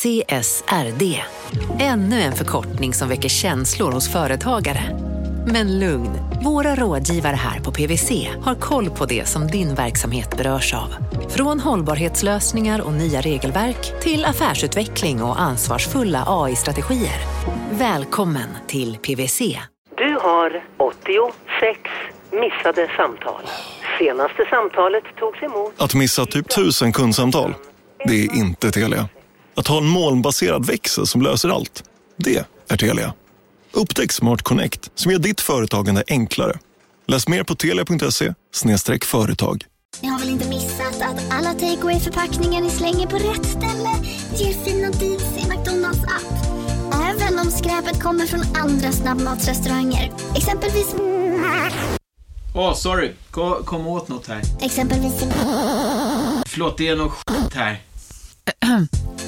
CSRD. Ännu en förkortning som väcker känslor hos företagare. Men lugn, våra rådgivare här på PWC har koll på det som din verksamhet berörs av. Från hållbarhetslösningar och nya regelverk till affärsutveckling och ansvarsfulla AI-strategier. Välkommen till PWC. Du har 86 missade samtal. Senaste samtalet togs emot... Att missa typ tusen kundsamtal, det är inte Telia. Att ha en molnbaserad växel som löser allt, det är Telia. Upptäck Smart Connect som gör ditt företagande enklare. Läs mer på telia.se företag. Ni har väl inte missat att alla takeaway förpackningar ni slänger på rätt ställe ger fina deals i McDonalds app. Även om skräpet kommer från andra snabbmatsrestauranger. Exempelvis... Åh, oh, sorry. Kom, kom åt något här. Exempelvis... Förlåt, det är något skit här.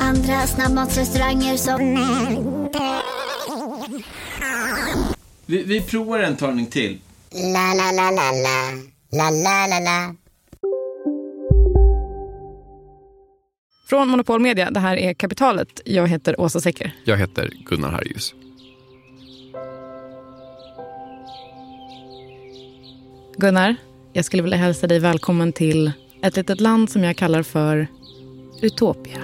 Andra snabbmatsrestauranger som... Vi, vi provar en talning till. La, la, la, la, la. La, la, la, la. Från Monopol Media, det här är Kapitalet. Jag heter Åsa Secker. Jag heter Gunnar Harjus. Gunnar, jag skulle vilja hälsa dig välkommen till ett litet land som jag kallar för Utopia.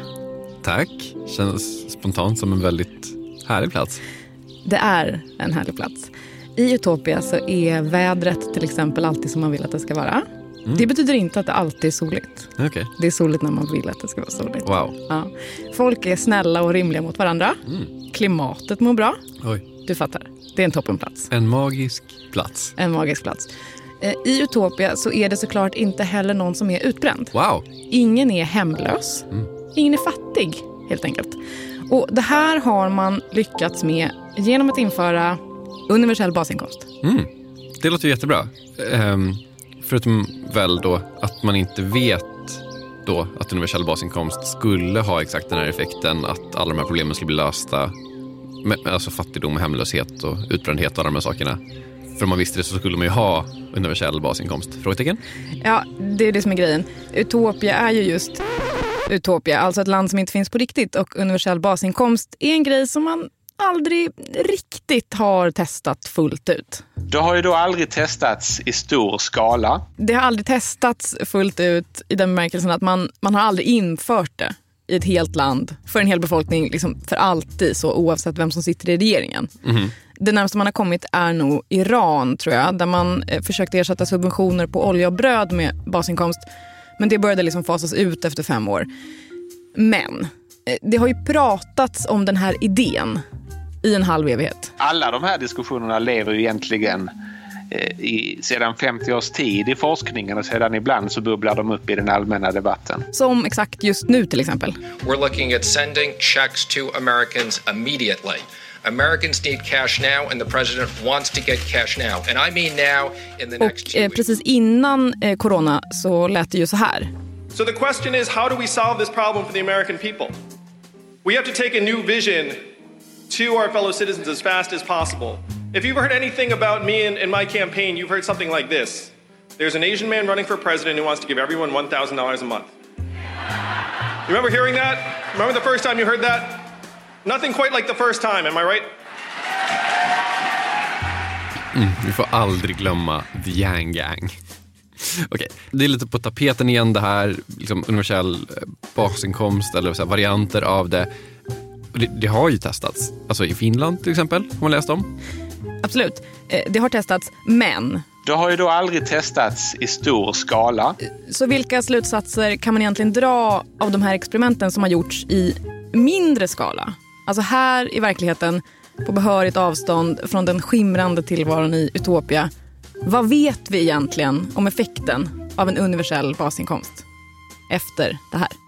Tack. Känns spontant som en väldigt härlig plats. Det är en härlig plats. I Utopia så är vädret till exempel alltid som man vill att det ska vara. Mm. Det betyder inte att det alltid är soligt. Okay. Det är soligt när man vill att det ska vara soligt. Wow. Ja. Folk är snälla och rimliga mot varandra. Mm. Klimatet mår bra. Oj. Du fattar. Det är en toppenplats. En magisk plats. En magisk plats. Eh, I Utopia så är det såklart inte heller någon som är utbränd. Wow. Ingen är hemlös. Mm. Ingen är fattig, helt enkelt. Och Det här har man lyckats med genom att införa universell basinkomst. Mm. Det låter jättebra. Ehm, förutom väl då att man inte vet då att universell basinkomst skulle ha exakt den här effekten att alla de här problemen skulle bli lösta. Alltså fattigdom, hemlöshet och utbrändhet och alla de här sakerna. För om man visste det så skulle man ju ha universell basinkomst? Frågetecken? Ja, det är det som är grejen. Utopia är ju just Utopia, alltså ett land som inte finns på riktigt. Och universell basinkomst är en grej som man aldrig riktigt har testat fullt ut. Det har ju då aldrig testats i stor skala. Det har aldrig testats fullt ut i den bemärkelsen att man, man har aldrig infört det i ett helt land för en hel befolkning liksom för alltid, så oavsett vem som sitter i regeringen. Mm. Det närmaste man har kommit är nog Iran, tror jag, där man eh, försökte ersätta subventioner på olja och bröd med basinkomst. Men det började liksom fasas ut efter fem år. Men eh, det har ju pratats om den här idén i en halv evighet. Alla de här diskussionerna lever ju egentligen eh, i, sedan 50 års tid i forskningen och sedan ibland så bubblar de upp i den allmänna debatten. Som exakt just nu till exempel. We're looking at sending checks to Americans immediately. Americans need cash now and the president wants to get cash now. And I mean now in the next Och eh, precis innan eh, corona så lät det ju så här. So the question is how do we solve this problem for the American people? We have to take a new vision to our fellow citizens as fast as possible. If you've heard anything about me and, and my campaign, you've heard something like this. There's an Asian man running for president who wants to give everyone $1,000 a month. You remember hearing that? Remember the first time you heard that? Nothing quite like the first time, am I right? Mm, vi får aldrig glömma The Yang Gang. Okej, det är lite på tapeten igen det här, liksom universell eh, basinkomst eller så varianter av det. det. det. har ju testats, alltså i Finland till exempel, har man läst om. Absolut, eh, det har testats, men det har ju då aldrig testats i stor skala. Så vilka slutsatser kan man egentligen dra av de här experimenten som har gjorts i mindre skala? Alltså här i verkligheten, på behörigt avstånd från den skimrande tillvaron i Utopia. Vad vet vi egentligen om effekten av en universell basinkomst efter det här?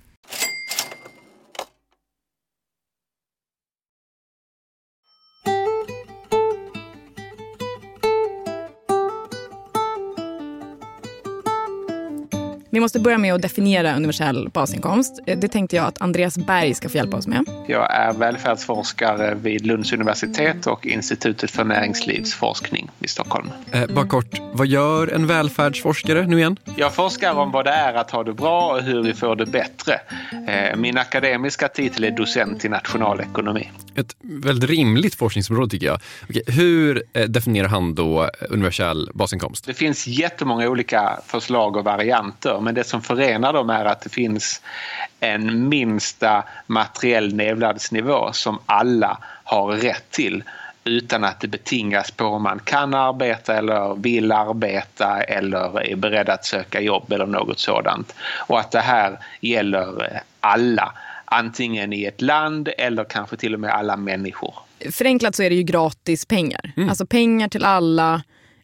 Vi måste börja med att definiera universell basinkomst. Eh, det tänkte jag att Andreas Berg ska få hjälpa oss med. Jag är välfärdsforskare vid Lunds universitet och Institutet för näringslivsforskning i Stockholm. Eh, bara kort, vad gör en välfärdsforskare nu igen? Jag forskar om vad det är att ha det bra och hur vi får det bättre. Eh, min akademiska titel är docent i nationalekonomi. Ett väldigt rimligt forskningsområde tycker jag. Okej, hur eh, definierar han då eh, universell basinkomst? Det finns jättemånga olika förslag och varianter men det som förenar dem är att det finns en minsta materiell levnadsnivå som alla har rätt till utan att det betingas på om man kan arbeta eller vill arbeta eller är beredd att söka jobb eller något sådant. Och att det här gäller eh, alla, antingen i ett land eller kanske till och med alla människor. Förenklat så är det ju gratis pengar. Mm. Alltså pengar till alla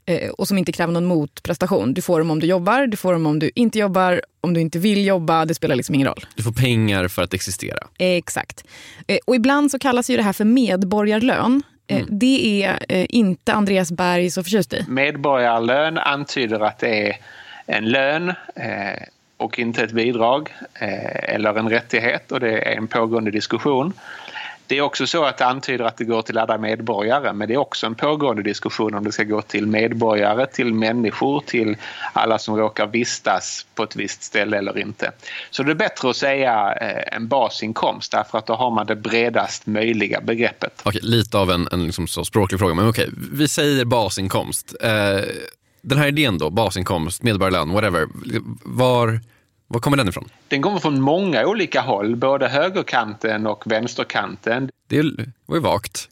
Eh, och som inte kräver någon motprestation. Du får dem om du jobbar, du får dem om du inte jobbar, om du inte vill jobba, det spelar liksom ingen roll. Du får pengar för att existera. Exakt. Eh, och ibland så kallas ju det här för medborgarlön. Eh, mm. Det är inte Andreas Berg så förtjust i. Medborgarlön antyder att det är en lön och inte ett bidrag eh, eller en rättighet och det är en pågående diskussion. Det är också så att det antyder att det går till alla medborgare men det är också en pågående diskussion om det ska gå till medborgare, till människor, till alla som råkar vistas på ett visst ställe eller inte. Så det är bättre att säga eh, en basinkomst därför att då har man det bredast möjliga begreppet. Okej, lite av en, en liksom så språklig fråga men okej, vi säger basinkomst. Eh, den här idén då, basinkomst, medborgarlön, whatever, var var kommer den ifrån? Den kommer från många olika håll, både högerkanten och vänsterkanten. Det var ju vagt.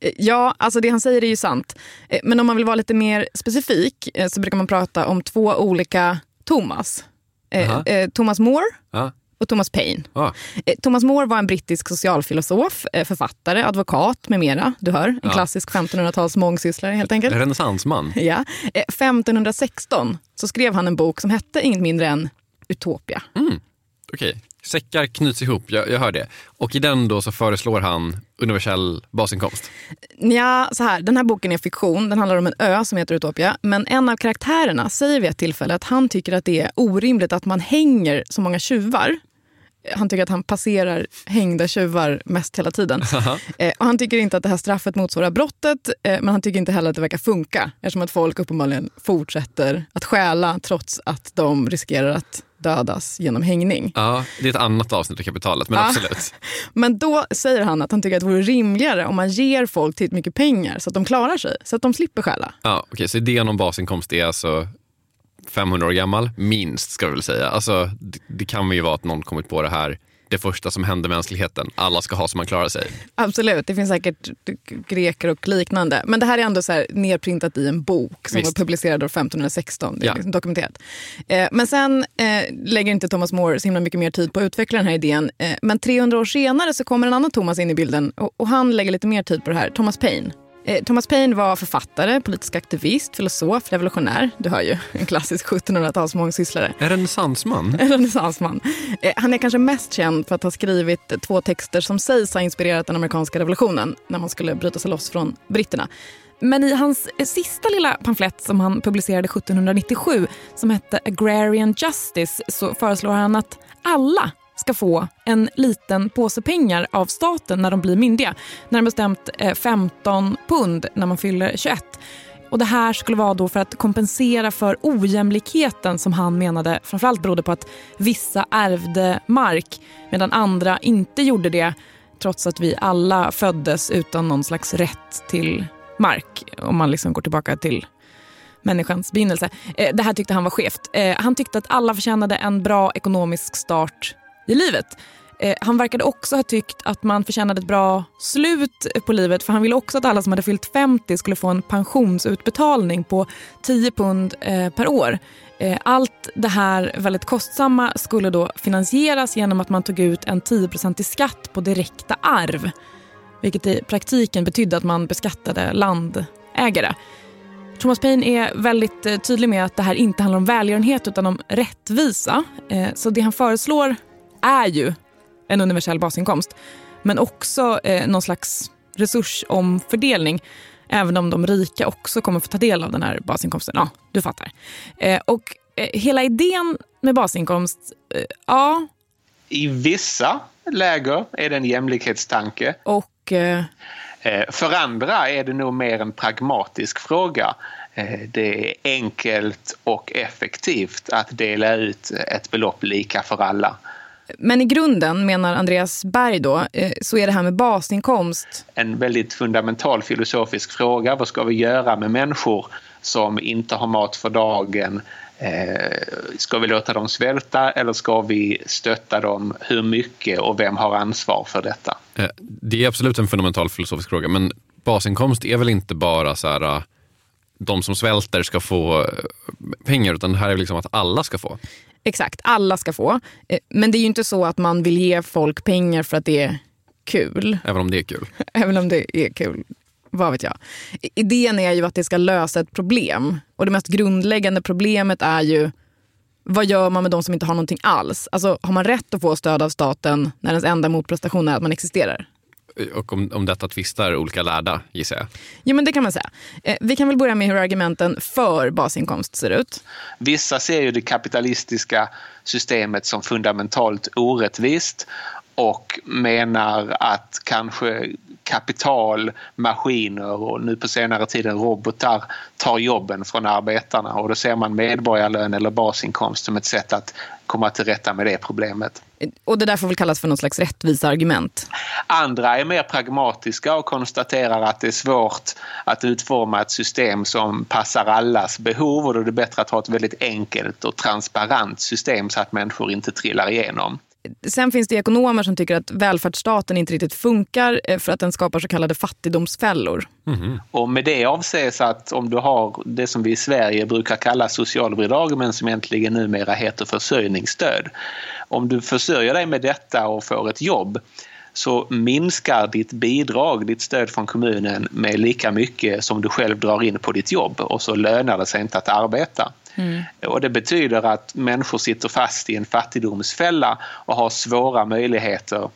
Eh, ja, alltså det han säger är ju sant. Eh, men om man vill vara lite mer specifik eh, så brukar man prata om två olika Thomas. Uh -huh. Thomas More uh -huh. Och Thomas Paine. Uh Thomas More var en brittisk socialfilosof, författare, advokat med mera. Du hör, en klassisk 1500-tals mångsysslare helt enkelt. Renässansman. Ja. 1516 så skrev han en bok som hette inget mindre än Utopia. Mm. Okej, okay. säckar knyts ihop, jag, jag hör det. Och i den då så föreslår han universell basinkomst? Ja, så här, den här boken är fiktion, den handlar om en ö som heter Utopia. Men en av karaktärerna säger vid ett tillfälle att han tycker att det är orimligt att man hänger så många tjuvar han tycker att han passerar hängda tjuvar mest hela tiden. Eh, och han tycker inte att det här straffet motsvarar brottet, eh, men han tycker inte heller att det verkar funka eftersom att folk uppenbarligen fortsätter att stjäla trots att de riskerar att dödas genom hängning. Ja, det är ett annat avsnitt av kapitalet, men ja. absolut. Men då säger han att han tycker att det vore rimligare om man ger folk tillräckligt mycket pengar så att de klarar sig, så att de slipper stjäla. Ja, okay, så idén om basinkomst är alltså 500 år gammal, minst ska vi väl säga. Alltså, det, det kan ju vara att någon kommit på det här det första som hände mänskligheten. Alla ska ha så man klarar sig. Absolut, det finns säkert greker och liknande. Men det här är ändå så här nedprintat i en bok som Visst. var publicerad år 1516. Det är ja. liksom dokumenterat. Eh, men sen eh, lägger inte Thomas More så himla mycket mer tid på att utveckla den här idén. Eh, men 300 år senare så kommer en annan Thomas in i bilden och, och han lägger lite mer tid på det här. Thomas Paine. Eh, Thomas Paine var författare, politisk aktivist, filosof, revolutionär. Du hör ju, en klassisk 1700-tals mångsysslare. En renässansman? En renässansman. Eh, Han är kanske mest känd för att ha skrivit två texter som sägs ha inspirerat den amerikanska revolutionen när man skulle bryta sig loss från britterna. Men i hans eh, sista lilla pamflett som han publicerade 1797 som hette Agrarian Justice så föreslår han att alla ska få en liten påse pengar av staten när de blir myndiga. Närmare bestämt eh, 15 pund när man fyller 21. Och Det här skulle vara då för att kompensera för ojämlikheten som han menade framförallt berodde på att vissa ärvde mark medan andra inte gjorde det trots att vi alla föddes utan någon slags rätt till mark om man liksom går tillbaka till människans begynnelse. Eh, det här tyckte han var skevt. Eh, han tyckte att alla förtjänade en bra ekonomisk start i livet. Eh, Han verkade också ha tyckt att man förtjänade ett bra slut på livet för han ville också att alla som hade fyllt 50 skulle få en pensionsutbetalning på 10 pund eh, per år. Eh, Allt det här väldigt kostsamma skulle då finansieras genom att man tog ut en 10 i skatt på direkta arv. Vilket i praktiken betydde att man beskattade landägare. Thomas Paine är väldigt eh, tydlig med att det här inte handlar om välgörenhet utan om rättvisa. Eh, så det han föreslår är ju en universell basinkomst men också eh, någon slags resursomfördelning även om de rika också kommer få ta del av den här basinkomsten. Ja, du fattar. Eh, Och eh, hela idén med basinkomst, eh, ja, I vissa läger är det en jämlikhetstanke. och eh, Eh, För andra är det nog mer en pragmatisk fråga. Eh, Det är enkelt och effektivt att dela ut ett belopp lika för alla. Men i grunden, menar Andreas Berg då, eh, så är det här med basinkomst En väldigt fundamental filosofisk fråga. Vad ska vi göra med människor som inte har mat för dagen? Eh, Ska vi låta dem svälta eller ska vi stötta dem? Hur mycket och vem har ansvar för detta? Eh, Det är absolut en fundamental filosofisk fråga, men basinkomst är väl inte bara så här, de som svälter ska få pengar, utan det här är liksom att alla ska få. Exakt, alla ska få. Eh, Men det är ju inte så att man vill ge folk pengar för att det är kul. Även om det är kul. Även om det är kul. Vad vet jag. Idén är ju att det ska lösa ett problem. Och det mest grundläggande problemet är ju vad gör man med de som inte har någonting alls? Alltså, har man rätt att få stöd av staten när ens enda motprestation är att man existerar? Och om, om detta tvistar olika lärda, gissar jag. Jo, men det kan man säga. Eh, Vi kan väl börja med hur argumenten för basinkomst ser ut. Vissa ser ju det kapitalistiska systemet som fundamentalt orättvist och menar att kanske kapital, maskiner och nu på senare tiden robotar tar jobben från arbetarna och då ser man medborgarlön eller basinkomst som ett sätt att komma till rätta med det problemet. Och det där får väl kallas för något slags rättviseargument. Andra är mer pragmatiska och konstaterar att det är svårt att utforma ett system som passar allas behov och då är det bättre att ha ett väldigt enkelt och transparent system så att människor inte trillar igenom. Sen finns det ekonomer som tycker att välfärdsstaten inte riktigt funkar eh, för att den skapar så kallade fattigdomsfällor. Och med det avses att om du har det som vi i Sverige brukar kalla socialbidrag men som egentligen numera heter försörjningsstöd. Om du försörjer dig med detta och får ett jobb så minskar ditt bidrag, ditt stöd från kommunen med lika mycket som du själv drar in på ditt jobb och så lönar det sig inte att arbeta. Och det betyder att människor sitter fast i en fattigdomsfälla och har svåra möjligheter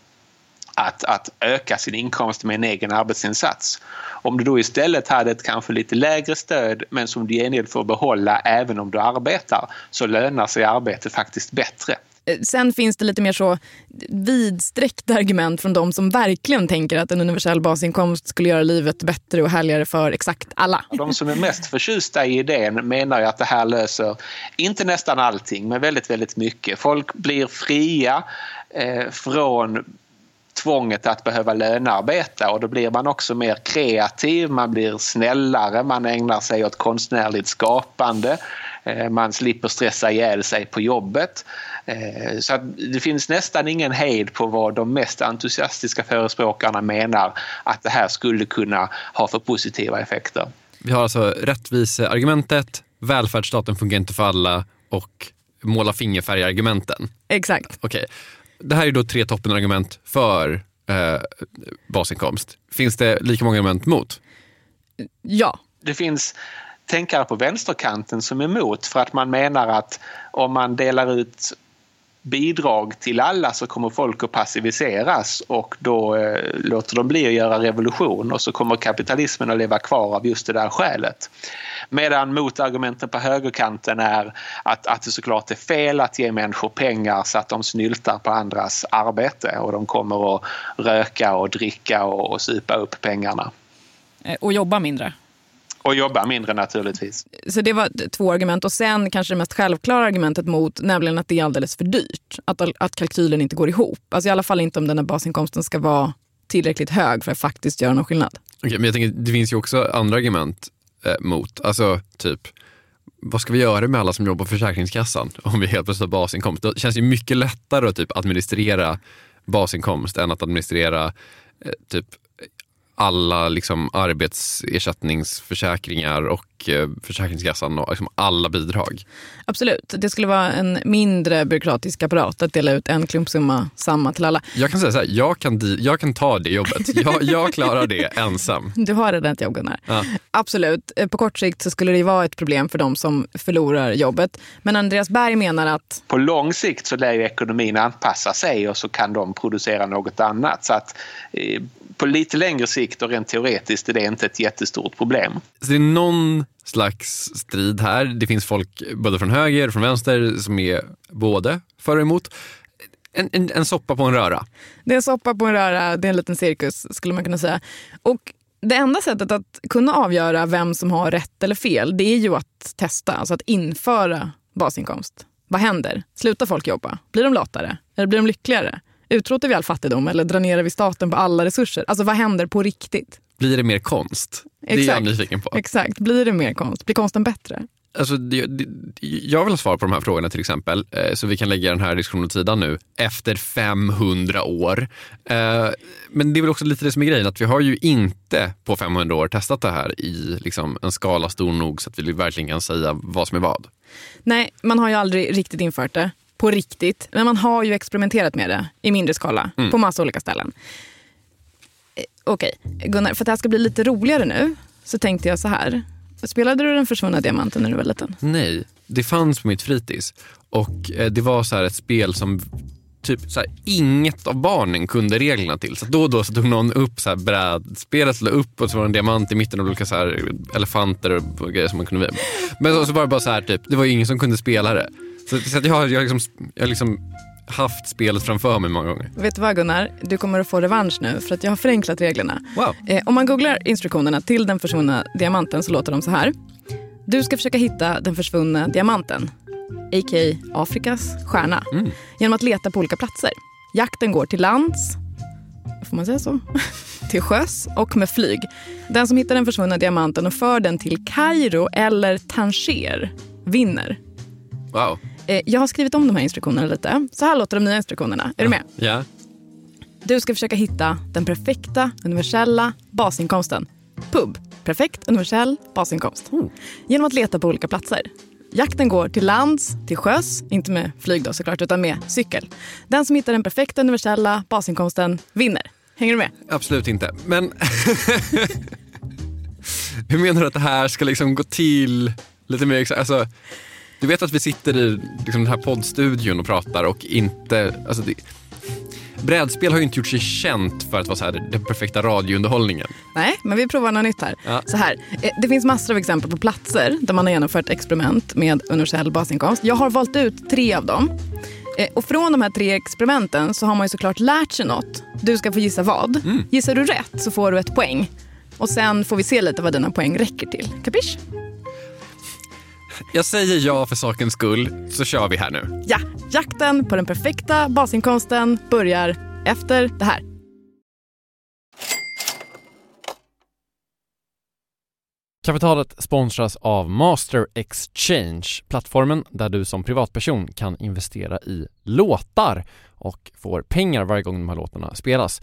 att, att öka sin inkomst med en egen arbetsinsats. Om du då istället hade ett kanske lite lägre stöd men som du i gengäld får behålla även om du arbetar så lönar sig arbete faktiskt bättre. Eh, sen finns det lite mer så vidsträckta argument från de som verkligen tänker att en universell basinkomst skulle göra livet bättre och härligare för exakt alla. De som är mest förtjusta i idén menar ju att det här löser, inte nästan allting, men väldigt, väldigt mycket. Folk blir fria eh, från tvånget att behöva lönearbeta och då blir man också mer kreativ, man blir snällare, man ägnar sig åt konstnärligt skapande, man slipper stressa ihjäl sig på jobbet. Eh, Så att det finns nästan ingen hejd på vad de mest entusiastiska förespråkarna menar att det här skulle kunna ha för positiva effekter. Vi har alltså rättviseargumentet, välfärdsstaten fungerar inte för alla och måla fingerfärg-argumenten. Exakt. Okej. Det här är då tre toppenargument för eh, basinkomst. Finns det lika många argument mot? Ja. Det finns tänkare på vänsterkanten som är emot för att man menar att om man delar ut bidrag till alla så kommer folk att passiviseras och då eh, låter de bli att göra revolution och så kommer kapitalismen att leva kvar av just det där skälet. Medan motargumenten på högerkanten är att, att det såklart är fel att ge människor pengar så att de snyltar på andras arbete och de kommer att röka och dricka och, och supa upp pengarna. Eh, och jobba mindre. Och jobba mindre naturligtvis. Så det var två argument. Och sen kanske det mest självklara argumentet mot, nämligen att det är alldeles för dyrt. Att, att kalkylen inte går ihop. Alltså i alla fall inte om den här basinkomsten ska vara tillräckligt hög för att faktiskt göra någon skillnad. Okay, men jag tänker, det finns ju också andra argument eh, mot. Alltså typ, vad ska vi göra med alla som jobbar på Försäkringskassan om vi helt plötsligt har basinkomst? Det känns ju mycket lättare att typ administrera basinkomst än att administrera eh, typ alla liksom arbetsersättningsförsäkringar och eh, Försäkringskassan och liksom alla bidrag. Absolut. Det skulle vara en mindre byråkratisk apparat att dela ut en klumpsumma samma till alla. Jag kan säga så här, jag kan, jag kan ta det jobbet. Jag, jag klarar det ensam. Du har redan ett jobb Gunnar. Ja. Absolut. Eh, på kort sikt så skulle det vara ett problem för de som förlorar jobbet. Men Andreas Berg menar att... På lång sikt så lär ekonomin anpassa sig och så kan de producera något annat. Så att eh, på lite längre sikt och rent teoretiskt är det inte ett jättestort problem. Så det är någon slags strid här. Det finns folk både från höger och från vänster som är både för och emot. En, en, en soppa på en röra. Det är en soppa på en röra, det är en liten cirkus skulle man kunna säga. Och det enda sättet att kunna avgöra vem som har rätt eller fel, det är ju att testa, alltså att införa basinkomst. Vad händer? Slutar folk jobba? Blir de latare? Eller blir de lyckligare? Utrotar vi all fattigdom eller dränerar vi staten på alla resurser? Alltså vad händer på riktigt? Blir det mer konst? Exakt. Det är jag nyfiken på. Exakt. Blir det mer konst? Blir konsten bättre? Alltså, jag vill ha svar på de här frågorna till exempel, eh, så vi kan lägga den här diskussionen åt sidan nu, efter 500 år. Eh, men det är väl också lite det som är grejen, att vi har ju inte på 500 år testat det här i liksom en skala stor nog så att vi verkligen kan säga vad som är vad. Nej, man har ju aldrig riktigt infört det på riktigt. Men man har ju experimenterat med det i mindre skala mm. på massa olika ställen. Eh, okej, okay. Gunnar, för att det här ska bli lite roligare nu så tänkte jag så här. Spelade du Den försvunna diamanten när du var liten? Nej, det fanns på mitt fritids. Och eh, det var så ett spel som typ så här, inget av barnen kunde reglerna till. Så då och då så tog någon upp så här brädspelet, slog upp och så var det en diamant i mitten och olika så här elefanter och grejer som man kunde Men så, så var det bara så här, typ, det var ingen som kunde spela det. Så, så jag har, jag liksom, jag liksom haft spelet framför mig många gånger. Vet du vad Gunnar? Du kommer att få revansch nu för att jag har förenklat reglerna. Wow. Eh, om man googlar instruktionerna till den försvunna diamanten så låter de så här. Du ska försöka hitta den försvunna diamanten, a.k.a. Afrikas stjärna, mm. genom att leta på olika platser. Jakten går till lands, får man säga så? till sjöss och med flyg. Den som hittar den försvunna diamanten och för den till Kairo eller Tanger vinner. Wow. Eh, jag har skrivit om de här instruktionerna lite. Så här låter de nya instruktionerna. Är ja. du med? Ja. Du ska försöka hitta den perfekta universella basinkomsten. Pub. Perfekt universell basinkomst. Mm. Genom att leta på olika platser. Jakten går till lands, till sjöss, inte med flyg då såklart, utan med cykel. Den som hittar den perfekta universella basinkomsten vinner. Hänger du med? Absolut inte. Men hur menar du att det här ska liksom gå till lite mer alltså, du vet att vi sitter i liksom, den här poddstudion och pratar och inte... Alltså, det, brädspel har ju inte gjort sig känt för att vara så här, den perfekta radiounderhållningen. Nej, men vi provar något nytt här. Ja. Så här. Eh, det finns massor av exempel på platser där man har genomfört experiment med universell basinkomst. Jag har valt ut tre av dem. Eh, och från de här tre experimenten så har man ju såklart lärt sig något. Du ska få gissa vad. Mm. Gissar du rätt så får du ett poäng. Och sen får vi se lite vad dina poäng räcker till. Kapisch? Jag säger ja för sakens skull, så kör vi här nu. Ja, jakten på den perfekta basinkomsten börjar efter det här. Kapitalet sponsras av Master Exchange, plattformen där du som privatperson kan investera i låtar och får pengar varje gång de här låtarna spelas.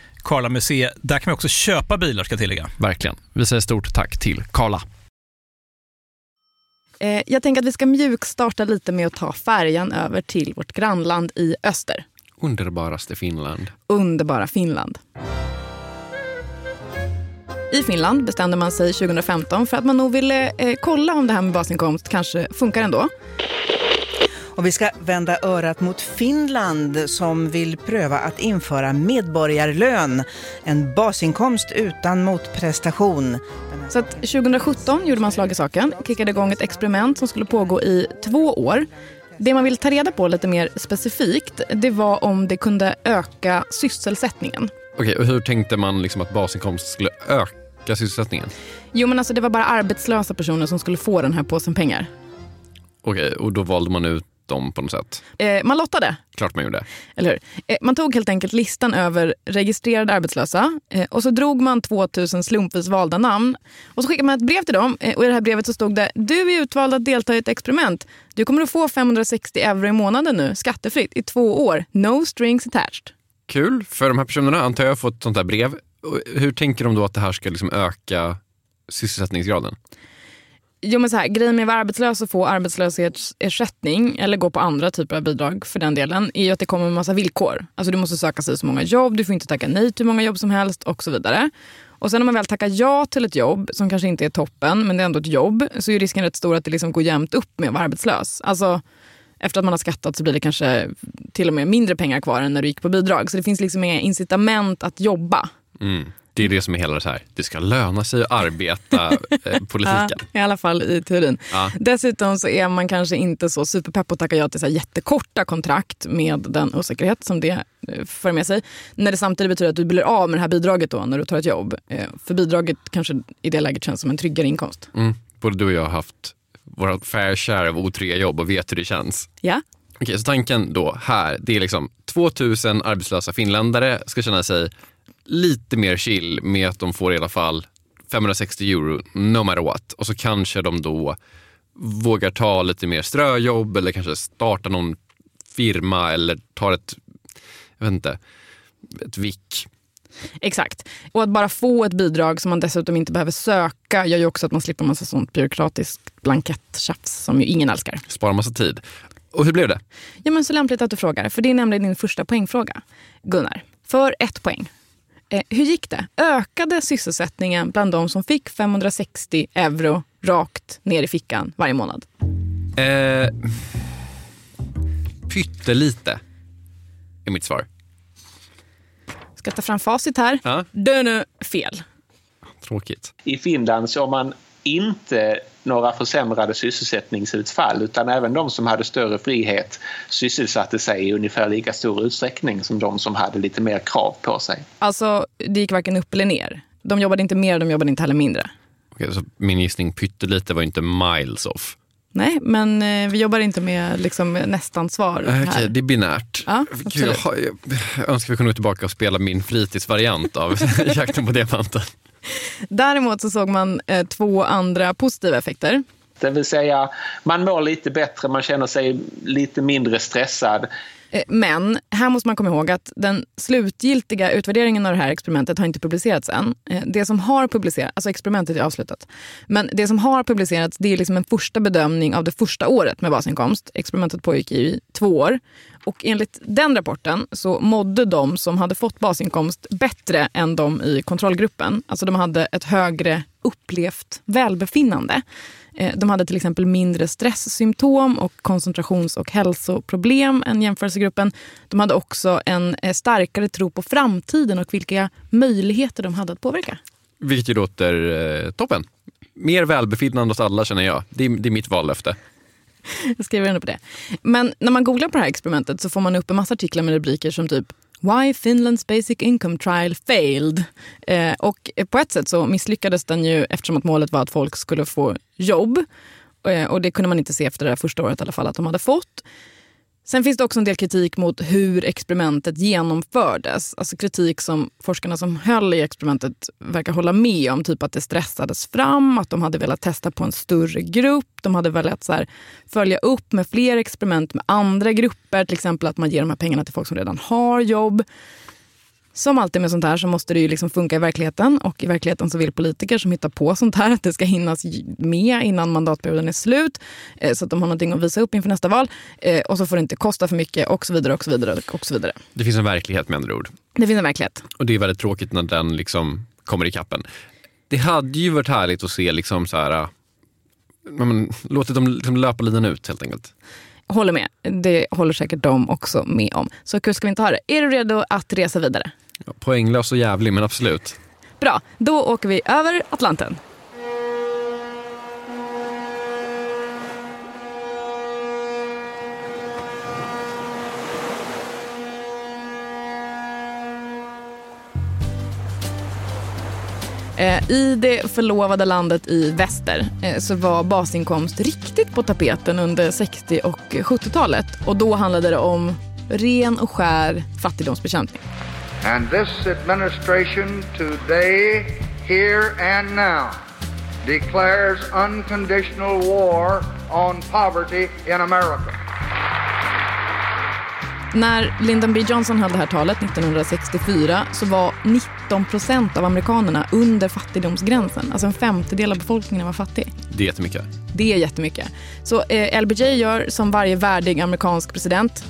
Karla Museet. Där kan man också köpa bilar ska jag tillägga. Verkligen. Vi säger stort tack till Karla. Eh, jag tänker att vi ska mjukstarta lite med att ta färjan över till vårt grannland i öster. Underbaraste Finland. Underbara Finland. I Finland bestämde man sig 2015 för att man nog ville eh, kolla om det här med basinkomst kanske funkar ändå. Och vi ska vända örat mot Finland som vill pröva att införa medborgarlön. En basinkomst utan motprestation. Så att 2017 gjorde man slag i saken, kickade igång ett experiment som skulle pågå i två år. Det man vill ta reda på lite mer specifikt, det var om det kunde öka sysselsättningen. Okej, och hur tänkte man liksom att basinkomst skulle öka sysselsättningen? Jo, men alltså det var bara arbetslösa personer som skulle få den här påsen pengar. Okej, och då valde man ut dem på något sätt? Eh, man lottade. Klart man gjorde. Eller hur? Eh, man tog helt enkelt listan över registrerade arbetslösa eh, och så drog man 2000 slumpvis valda namn. Och så skickade man ett brev till dem eh, och i det här brevet så stod det du är utvald att delta i ett experiment. Du kommer att få 560 euro i månaden nu, skattefritt, i två år. No strings attached. Kul för de här personerna, antar jag, fått sånt här brev. Hur tänker de då att det här ska liksom öka sysselsättningsgraden? Jo men så här, grejen med att vara arbetslös och få arbetslöshetsersättning eller gå på andra typer av bidrag för den delen är ju att det kommer en massa villkor. Alltså du måste söka sig så många jobb, du får inte tacka nej till hur många jobb som helst och så vidare. Och sen om man väl tackar ja till ett jobb som kanske inte är toppen men det är ändå ett jobb så är risken rätt stor att det liksom går jämnt upp med att vara arbetslös. Alltså efter att man har skattat så blir det kanske till och med mindre pengar kvar än när du gick på bidrag. Så det finns liksom inga incitament att jobba. Mm. Det är det som är hela det här, det ska löna sig att arbeta eh, politiken. Ja, I alla fall i teorin. Ja. Dessutom så är man kanske inte så superpepp på att tacka ja till så jättekorta kontrakt med den osäkerhet som det eh, för med sig. När det samtidigt betyder att du blir av med det här bidraget då när du tar ett jobb. Eh, för bidraget kanske i det läget känns som en tryggare inkomst. Mm. Både du och jag har haft våra fair share av otrygga jobb och vet hur det känns. Ja. Okej, så tanken då här, det är liksom 2000 arbetslösa finländare ska känna sig lite mer chill med att de får i alla fall 560 euro no matter what. Och så kanske de då vågar ta lite mer ströjobb eller kanske starta någon firma eller tar ett, jag vet inte, ett vick. Exakt. Och att bara få ett bidrag som man dessutom inte behöver söka gör ju också att man slipper massa sånt byråkratiskt blanketttjafs som ju ingen älskar. Spara massa tid. Och hur blev det? Ja, men så lämpligt att du frågar, för det är nämligen din första poängfråga. Gunnar, för ett poäng. Eh, hur gick det? Ökade sysselsättningen bland de som fick 560 euro rakt ner i fickan varje månad? Eh, pyttelite är mitt svar. Ska ta fram facit här. Ja. Dön är fel. Tråkigt. I Finland såg man inte några försämrade sysselsättningsutfall utan även de som hade större frihet sysselsatte sig i ungefär lika stor utsträckning som de som hade lite mer krav på sig. Alltså, det gick varken upp eller ner. De jobbade inte mer, de jobbade inte heller mindre. Okej, så min gissning pyttelite var inte miles off. Nej, men eh, vi jobbar inte med liksom, nästan svar Okej, det är binärt. Ja, Gud, jag, jag önskar vi kunde gå tillbaka och spela min fritidsvariant av Jakten på diamanten. Däremot så såg man eh, två andra positiva effekter. Det vill säga, man mår lite bättre, man känner sig lite mindre stressad. Eh, men här måste man komma ihåg att den slutgiltiga utvärderingen av det här experimentet har inte publicerats än. Eh, det som har publicerats, alltså experimentet är avslutat. Men det som har publicerats det är liksom en första bedömning av det första året med basinkomst. Experimentet pågick i två år. Och enligt den rapporten så mådde de som hade fått basinkomst bättre än de i kontrollgruppen. Alltså de hade ett högre upplevt välbefinnande. Eh, De hade till exempel mindre stresssymptom och koncentrations och hälsoproblem än jämförelsegruppen. De hade också en eh, starkare tro på framtiden och vilka möjligheter de hade att påverka. Vilket ju låter eh, toppen. Mer välbefinnande hos alla känner jag. Det är, det är mitt vallöfte. Jag skriver under på det. Men när man googlar på det här experimentet så får man upp en massa artiklar med rubriker som typ Why Finland's Basic Income Trial Failed. Eh, och på ett sätt så misslyckades den ju eftersom att målet var att folk skulle få jobb. Eh, och det kunde man inte se efter det första året i alla fall att de hade fått. Sen finns det också en del kritik mot hur experimentet genomfördes. Alltså kritik som forskarna som höll i experimentet verkar hålla med om. Typ att det stressades fram, att de hade velat testa på en större grupp. De hade velat så här, följa upp med fler experiment med andra grupper. Till exempel att man ger de här pengarna till folk som redan har jobb. Som alltid med sånt här så måste det ju liksom funka i verkligheten. Och i verkligheten så vill politiker som hittar på sånt här att det ska hinnas med innan mandatperioden är slut. Eh, så att de har någonting att visa upp inför nästa val. Eh, och så får det inte kosta för mycket och så vidare. och så vidare och så vidare. Det finns en verklighet med andra ord. Det finns en verklighet. Och det är väldigt tråkigt när den liksom kommer i kappen. Det hade ju varit härligt att se liksom så här, men, låtit dem liksom löpa linan ut helt enkelt. Håller med. Det håller säkert de också med om. Så kul ska vi inte ha det. Är du redo att resa vidare? Ja, poänglös och jävlig, men absolut. Bra, då åker vi över Atlanten. Eh, I det förlovade landet i väster eh, så var basinkomst riktigt på tapeten under 60 och 70-talet. Och då handlade det om ren och skär fattigdomsbekämpning. And this administration today, here and now, declares unconditional war on poverty in America. När Lyndon B Johnson höll det här talet 1964 så var 19 procent av amerikanerna under fattigdomsgränsen. Alltså en femtedel av befolkningen var fattig. Det är jättemycket. Det är jättemycket. Så eh, LBJ gör som varje värdig amerikansk president.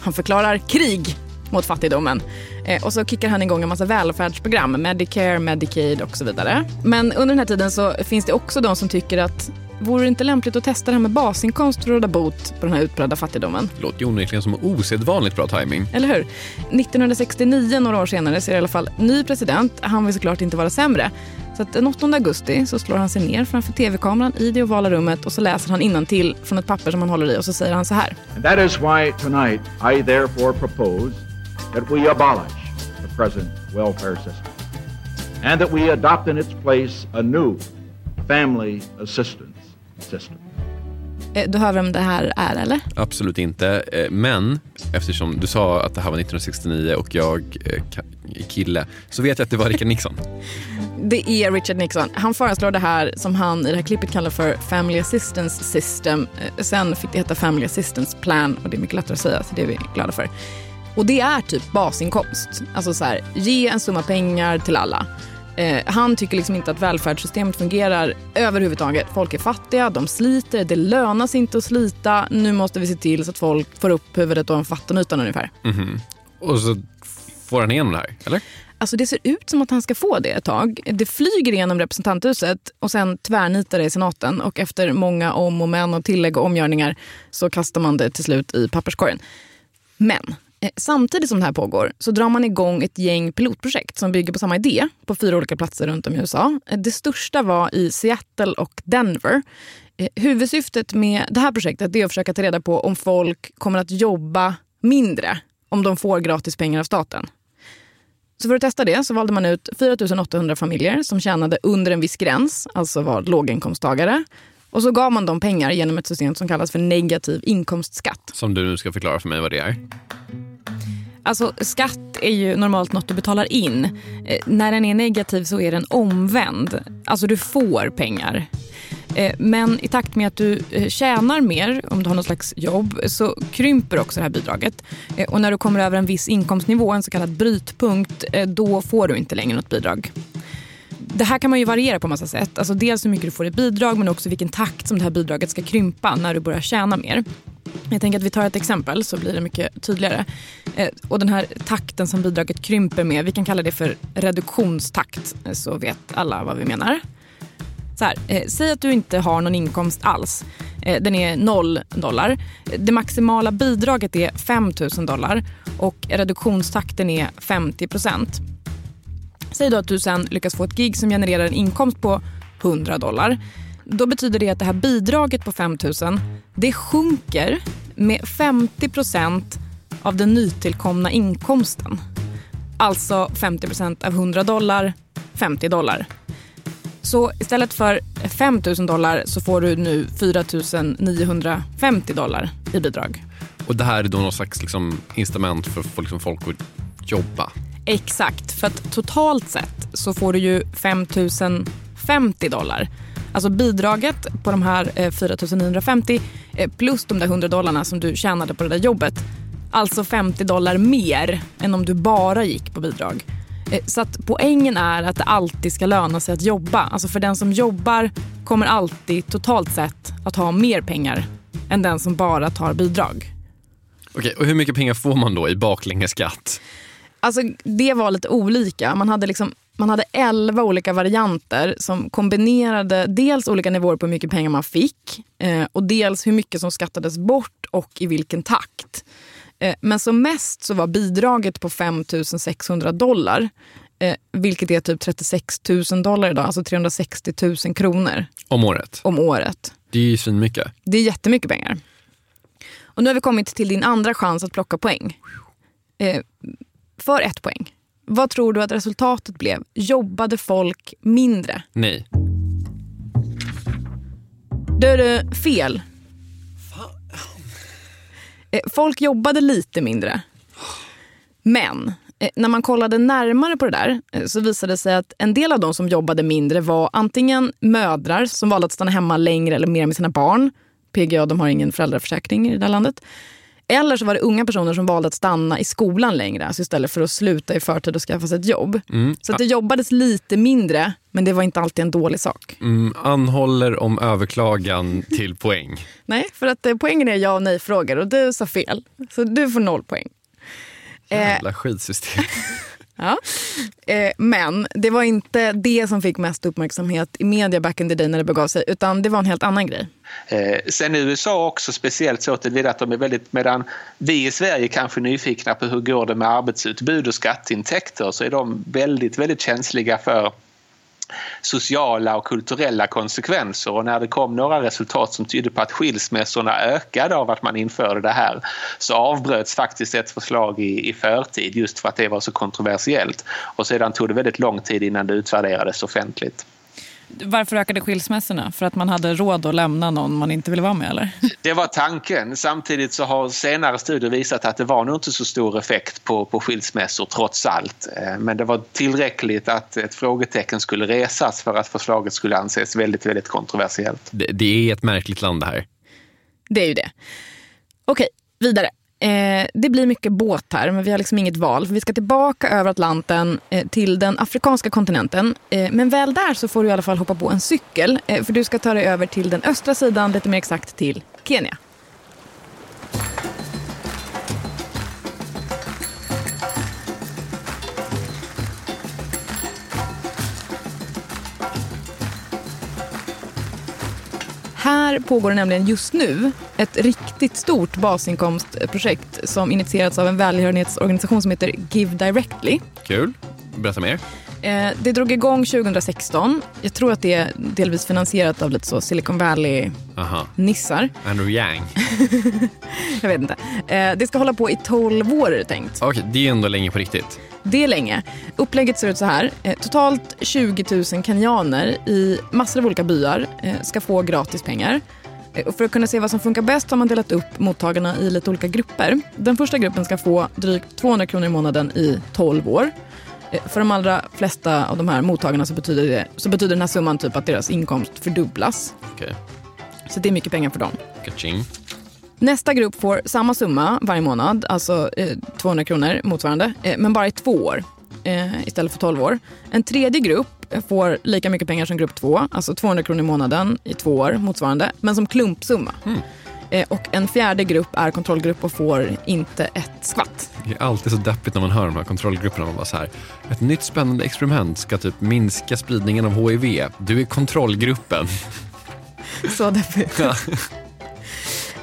Han förklarar krig mot fattigdomen. Eh, och så kickar han igång en massa välfärdsprogram, Medicare, Medicaid och så vidare. Men under den här tiden så finns det också de som tycker att vore det inte lämpligt att testa det här med basinkomst för att råda bot på den här utbredda fattigdomen? Låter ju onekligen som osedvanligt bra timing. Eller hur? 1969, några år senare, så är det i alla fall ny president. Han vill såklart inte vara sämre. Så att den 8 augusti så slår han sig ner framför tv-kameran i det ovala rummet och så läser han till från ett papper som han håller i och så säger han så här. And that is why tonight I therefore propose that we abolish the present welfare system and that we adopt in its place a new family assistance system. Eh, Du hör vem det här är, eller? Absolut inte. Eh, Men eftersom du sa att det här var 1969 och jag eh, är kille så vet jag att det var Richard Nixon. Det är Richard Nixon. Han föreslår det här som han i det här klippet kallar för Family Assistance System. Eh, Sen fick det heta Family Assistance Plan och det är mycket lättare att säga, så det är vi glada för. Och det är typ basinkomst. Alltså så här, ge en summa pengar till alla. Eh, han tycker liksom inte att välfärdssystemet fungerar överhuvudtaget. Folk är fattiga, de sliter, det lönar sig inte att slita. Nu måste vi se till så att folk får upp huvudet ovanför vattenytan ungefär. Mhm. Och så får han igenom det här, eller? Alltså det ser ut som att han ska få det ett tag. Det flyger igenom representanthuset och sen tvärnitar det i senaten. Och efter många om och men och tillägg och omgörningar så kastar man det till slut i papperskorgen. Men Eh, samtidigt som det här pågår så drar man igång ett gäng pilotprojekt som bygger på samma idé på fyra olika platser runt om i USA. Eh, det största var i Seattle och Denver. Eh, huvudsyftet med det här projektet är att försöka ta reda på om folk kommer att jobba mindre om de får gratis pengar av staten. Så för att testa det så valde man ut 4 800 familjer som tjänade under en viss gräns, alltså var låginkomsttagare. Och så gav man dem pengar genom ett system som kallas för negativ inkomstskatt. Som du nu ska förklara för mig vad det är. Alltså skatt är ju normalt något du betalar in. Eh, när den är negativ så är den omvänd. Alltså du får pengar. Eh, men i takt med att du eh, tjänar mer, om du har något slags jobb, så krymper också det här bidraget. Och när du kommer över en viss inkomstnivå, en så kallad brytpunkt, då får du inte längre något bidrag. Det här kan man ju variera på massa sätt. Alltså dels hur mycket du får i bidrag men också vilken takt som det här bidraget ska krympa när du börjar tjäna mer. Jag tänker att vi tar ett exempel så blir det mycket tydligare. Eh, och den här takten som bidraget krymper med, vi kan kalla det för reduktionstakt eh, så vet alla vad vi menar. Så här, eh, säg att du inte har någon inkomst alls. Eh, den är noll dollar. Det maximala bidraget är 5 000 dollar och reduktionstakten är 50 procent. Säg då att du sen lyckas få ett gig som genererar en inkomst på 100 dollar. Då betyder det att det här bidraget på 5 000 det sjunker med 50 procent av den nytillkomna inkomsten. Alltså 50 procent av 100 dollar, 50 dollar. Så istället för 5 000 dollar så får du nu 4 950 dollar i bidrag. Och det här är då någon slags liksom, incitament för att få liksom, folk att jobba. Exakt, för att totalt sett så får du ju 5 050 dollar. Alltså bidraget på de här eh, 4 950 eh, plus de där 100 dollarna som du tjänade på det där jobbet. Alltså 50 dollar mer än om du bara gick på bidrag. Eh, Så att poängen är att det alltid ska löna sig att jobba. Alltså för den som jobbar kommer alltid totalt sett att ha mer pengar än den som bara tar bidrag. Okej, och hur mycket pengar får man då i baklängesskatt? Alltså, det var lite olika. Man hade, liksom, man hade 11 olika varianter som kombinerade dels olika nivåer på hur mycket pengar man fick eh, och dels hur mycket som skattades bort och i vilken takt. Eh, men som mest så var bidraget på 5 600 dollar eh, vilket är typ 36 000 dollar idag, alltså 360 000 kronor Om året? om året. Det är ju svinmycket. Det är jättemycket pengar. Och nu har vi kommit till din andra chans att plocka poäng. För ett poäng. Vad tror du att resultatet blev? Jobbade folk mindre? Nej. Du, du, fel. Eh, Folk jobbade lite mindre. Men eh, när man kollade närmare på det där eh, så visade det sig att en del av de som jobbade mindre var antingen mödrar som valde att stanna hemma längre eller mer med sina barn. PGA de har ingen föräldraförsäkring i det här landet. Eller så var det unga personer som valde att stanna i skolan längre alltså istället för att sluta i förtid och skaffa sig ett jobb. Mm. Så att det jobbades lite mindre, men det var inte alltid en dålig sak. Mm, anhåller om överklagan till poäng. Nej, för att eh, poängen är ja och nej-frågor och du sa fel. Så du får noll poäng. Eh, Jävla skitsystem. ja. eh, men det var inte det som fick mest uppmärksamhet i media back in the day när det begav sig, utan det var en helt annan grej. Eh, sen i USA också speciellt så till det att de är väldigt, medan vi i Sverige kanske är nyfikna på hur går det med arbetsutbud och skatteintäkter så är de väldigt, väldigt känsliga för sociala och kulturella konsekvenser och när det kom några resultat som tydde på att skilsmässorna ökade av att man införde det här så avbröts faktiskt ett förslag i, i förtid just för att det var så kontroversiellt och sedan tog det väldigt lång tid innan det utvärderades offentligt. Varför ökade skilsmässorna? För att man hade råd att lämna någon man inte ville vara med eller? Det var tanken. Samtidigt så har senare studier visat att det var nog inte så stor effekt på, på skilsmässor trots allt. Eh, Men det var tillräckligt att ett frågetecken skulle resas för att förslaget skulle anses väldigt, väldigt kontroversiellt. Det, det är ett märkligt land det här. Det är ju det. Okej, vidare. Eh, det blir mycket båt här, men vi har liksom inget val. För vi ska tillbaka över Atlanten eh, till den afrikanska kontinenten. Eh, men väl där så får du i alla fall hoppa på en cykel. Eh, för du ska ta dig över till den östra sidan, lite mer exakt till Kenya. Här pågår det nämligen just nu ett riktigt stort basinkomstprojekt som initierats av en välgörenhetsorganisation som heter Give Directly. Kul. Berätta mer. Eh, det drog igång 2016. Jag tror att det är delvis finansierat av lite så Silicon Valley-nissar. Andrew Yang. Jag vet inte. Eh, det ska hålla på i 12 år är det tänkt. Okej, det är ändå länge på riktigt. Det är länge. Upplägget ser ut så här. Eh, totalt 20 000 kenyaner i massor av olika byar ska få gratis pengar. Och för att kunna se vad som funkar bäst har man delat upp mottagarna i lite olika grupper. Den första gruppen ska få drygt 200 kronor i månaden i 12 år. Eh, För de allra flesta av de här mottagarna så betyder, det, så betyder den här summan typ att deras inkomst fördubblas. Okej. Så det är mycket pengar för dem. Kaching. Nästa grupp får samma summa varje månad, alltså eh, 200 kronor motsvarande, eh, men bara i två år eh, istället för 12 år. En tredje grupp eh, får lika mycket pengar som grupp två, alltså 200 kronor i månaden i två år motsvarande, men som klumpsumma. Eh, och en fjärde grupp är kontrollgrupp och får inte ett skvatt. Det är alltid så deppigt när man hör de här kontrollgrupperna. Man bara så här, ett nytt spännande experiment ska typ minska spridningen av HIV. Du är kontrollgruppen. Så deppigt.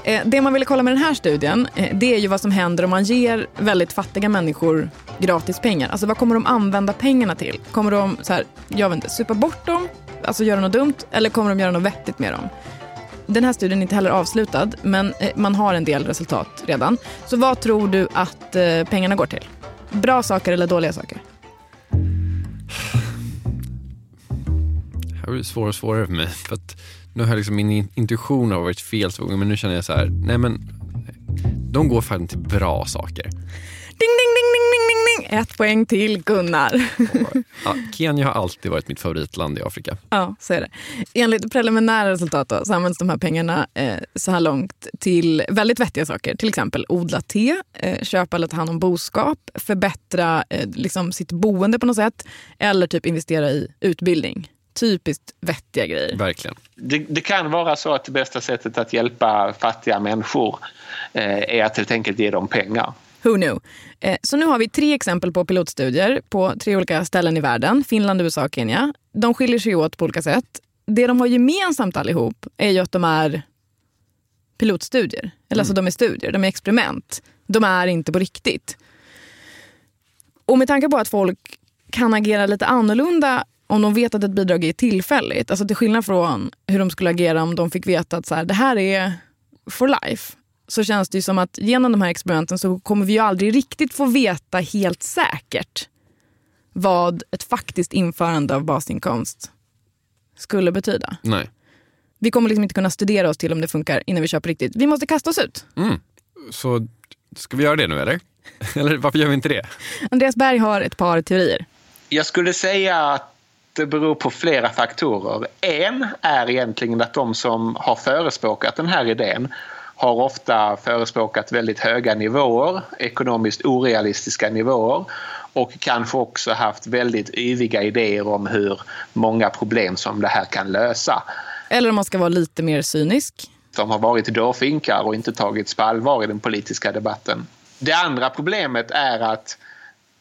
Eh, Det man ville kolla med den här studien, eh, det är ju vad som händer om man ger väldigt fattiga människor gratis pengar. Alltså vad kommer de använda pengarna till? Kommer de så här, jag vet inte, supa bort dem, alltså göra något dumt, eller kommer de göra något vettigt med dem? Den här studien är inte heller avslutad, men eh, man har en del resultat redan. Så vad tror du att eh, pengarna går till? Bra saker eller dåliga saker? Det här blir svårare och svårare för mig. För att nu har liksom min in- intuition har varit fel så gånger, men nu känner jag så här, nej men de går fan till bra saker. Ding, ding, ding, ding, ding, Ett poäng till Gunnar. Ja, Kenya har alltid varit mitt favoritland i Afrika. Ja, så är det. Enligt preliminära resultat då, så används de här pengarna eh, så här långt till väldigt vettiga saker. Till exempel odla te, eh, köpa eller ta hand om boskap, förbättra eh, liksom sitt boende på något sätt eller typ investera i utbildning. Typiskt vettiga grejer. Verkligen. Det, det kan vara så att det bästa sättet att hjälpa fattiga människor eh, är att helt enkelt ge dem pengar. Who knew? Eh, så nu har vi tre exempel på pilotstudier på tre olika ställen i världen. Finland, USA och Kenya. De skiljer sig åt på olika sätt. Det de har gemensamt allihop är ju att de är pilotstudier. Eller alltså de är studier, de är experiment. De är inte på riktigt. Och med tanke på att folk kan agera lite annorlunda om de vet att ett bidrag är tillfälligt. Alltså till skillnad från hur de skulle agera om de fick veta att så här, det här är for life. Så känns det ju som att genom de här experimenten så kommer vi ju aldrig riktigt få veta helt säkert vad ett faktiskt införande av basinkomst skulle betyda. Nej. Vi kommer liksom inte kunna studera oss till om det funkar innan vi på riktigt. Vi måste kasta oss ut. Mm. Så ska vi göra det nu eller? Eller varför gör vi inte det? Andreas Berg har ett par teorier. Jag skulle säga att det beror på flera faktorer. En är egentligen att de som har förespråkat den här idén har ofta förespråkat väldigt höga nivåer, ekonomiskt orealistiska nivåer och kanske också haft väldigt yviga idéer om hur många problem som det här kan lösa. Eller om man ska vara lite mer cynisk. De har varit dårfinkar och inte tagits på allvar i den politiska debatten. Det andra problemet är att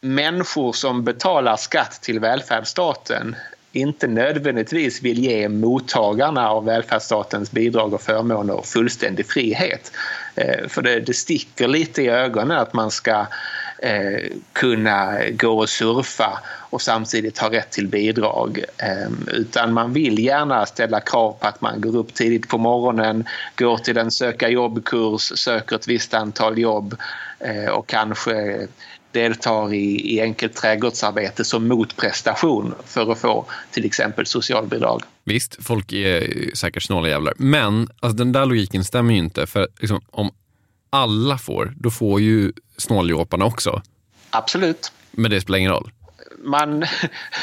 människor som betalar skatt till välfärdsstaten inte nödvändigtvis vill ge mottagarna av välfärdsstatens bidrag och förmåner fullständig frihet. Eh, för det, det sticker lite i ögonen att man ska eh, kunna gå och surfa och samtidigt ha rätt till bidrag. Eh, Utan man vill gärna ställa krav på att man går upp tidigt på morgonen, går till en söka jobbkurs, söker ett visst antal jobb eh, och kanske deltar i, i enkelt trädgårdsarbete som motprestation för att få till exempel socialbidrag. Visst, folk är säkert snåla jävlar. Men alltså, den där logiken stämmer ju inte. För liksom, om alla får, då får ju snåljåparna också. Absolut. Men det spelar ingen roll man,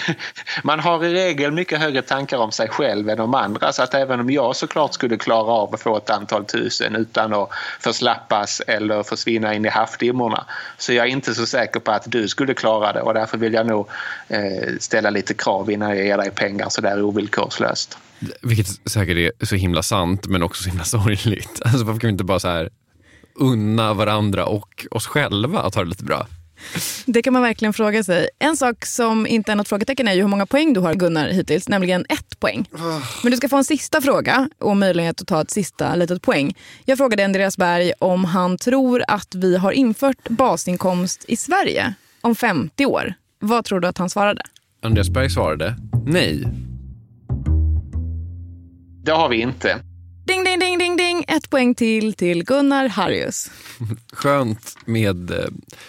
man har i regel mycket högre tankar om sig själv än om andra så att även om jag såklart skulle klara av att få ett antal tusen utan att förslappas eller försvinna in i havsdimmorna så jag är inte så säker på att du skulle klara det och därför vill jag nog eh, ställa lite krav innan jag ger dig pengar sådär ovillkorslöst. Vilket säkert är så himla sant men också så himla sorgligt. Alltså varför kan vi inte bara så här unna varandra och oss själva att ha det lite bra? Det kan man verkligen fråga sig. En sak som inte är något frågetecken är ju hur många poäng du har Gunnar hittills, nämligen ett poäng. Men du ska få en sista fråga och möjlighet att ta ett sista litet poäng. Jag frågade Andreas Berg om han tror att vi har infört basinkomst i Sverige om 50 år. Vad tror du att han svarade? Andreas Berg svarade nej. Det har vi inte. Ding, ding, ding, ding, ding. Ett poäng till till Gunnar Harrius. Skönt med eh,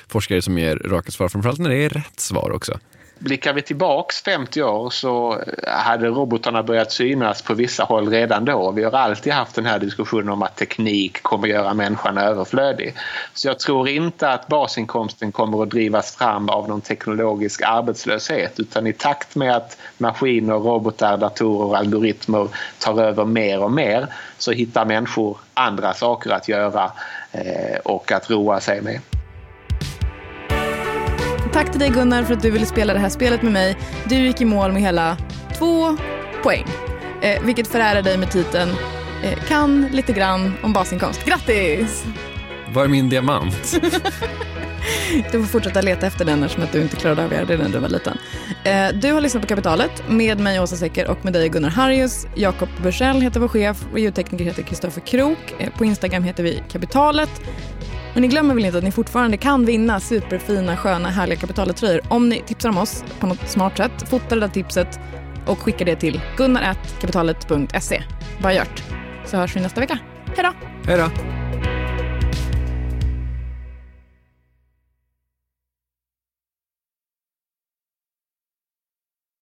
forskare som ger raka svar, framförallt när det är rätt svar också. Blickar vi tillbaks 50 år så eh, hade robotarna börjat synas på vissa håll redan då. Vi har alltid haft den här diskussionen om att teknik kommer göra människan överflödig. Så jag tror inte att basinkomsten kommer att drivas fram av någon teknologisk arbetslöshet utan i takt med att maskiner, robotar, datorer och algoritmer tar över mer och mer så hittar människor andra saker att göra eh, och att roa sig med. Tack till dig Gunnar för att du ville spela det här spelet med mig. Du gick i mål med hela två poäng. Eh, vilket förärar dig med titeln eh, Kan lite grann om basinkomst. Grattis! Var är min diamant? du får fortsätta leta efter den eftersom att du inte klarade av att göra det när du var liten. Eh, du har lyssnat på Kapitalet med mig Åsa Secker och med dig Gunnar Harrius. Jakob Bursell heter vår chef och ljudtekniker heter Kristoffer Krook. Eh, på Instagram heter vi Kapitalet. Men ni glömmer väl inte att ni fortfarande kan vinna superfina, sköna, härliga kapitalet-tröjor om ni tipsar om oss på något smart sätt. Fota det där tipset och skicka det till gunnar.kapitalet.se. Bara gjort. Så hörs vi nästa vecka. Hej då! Hej då!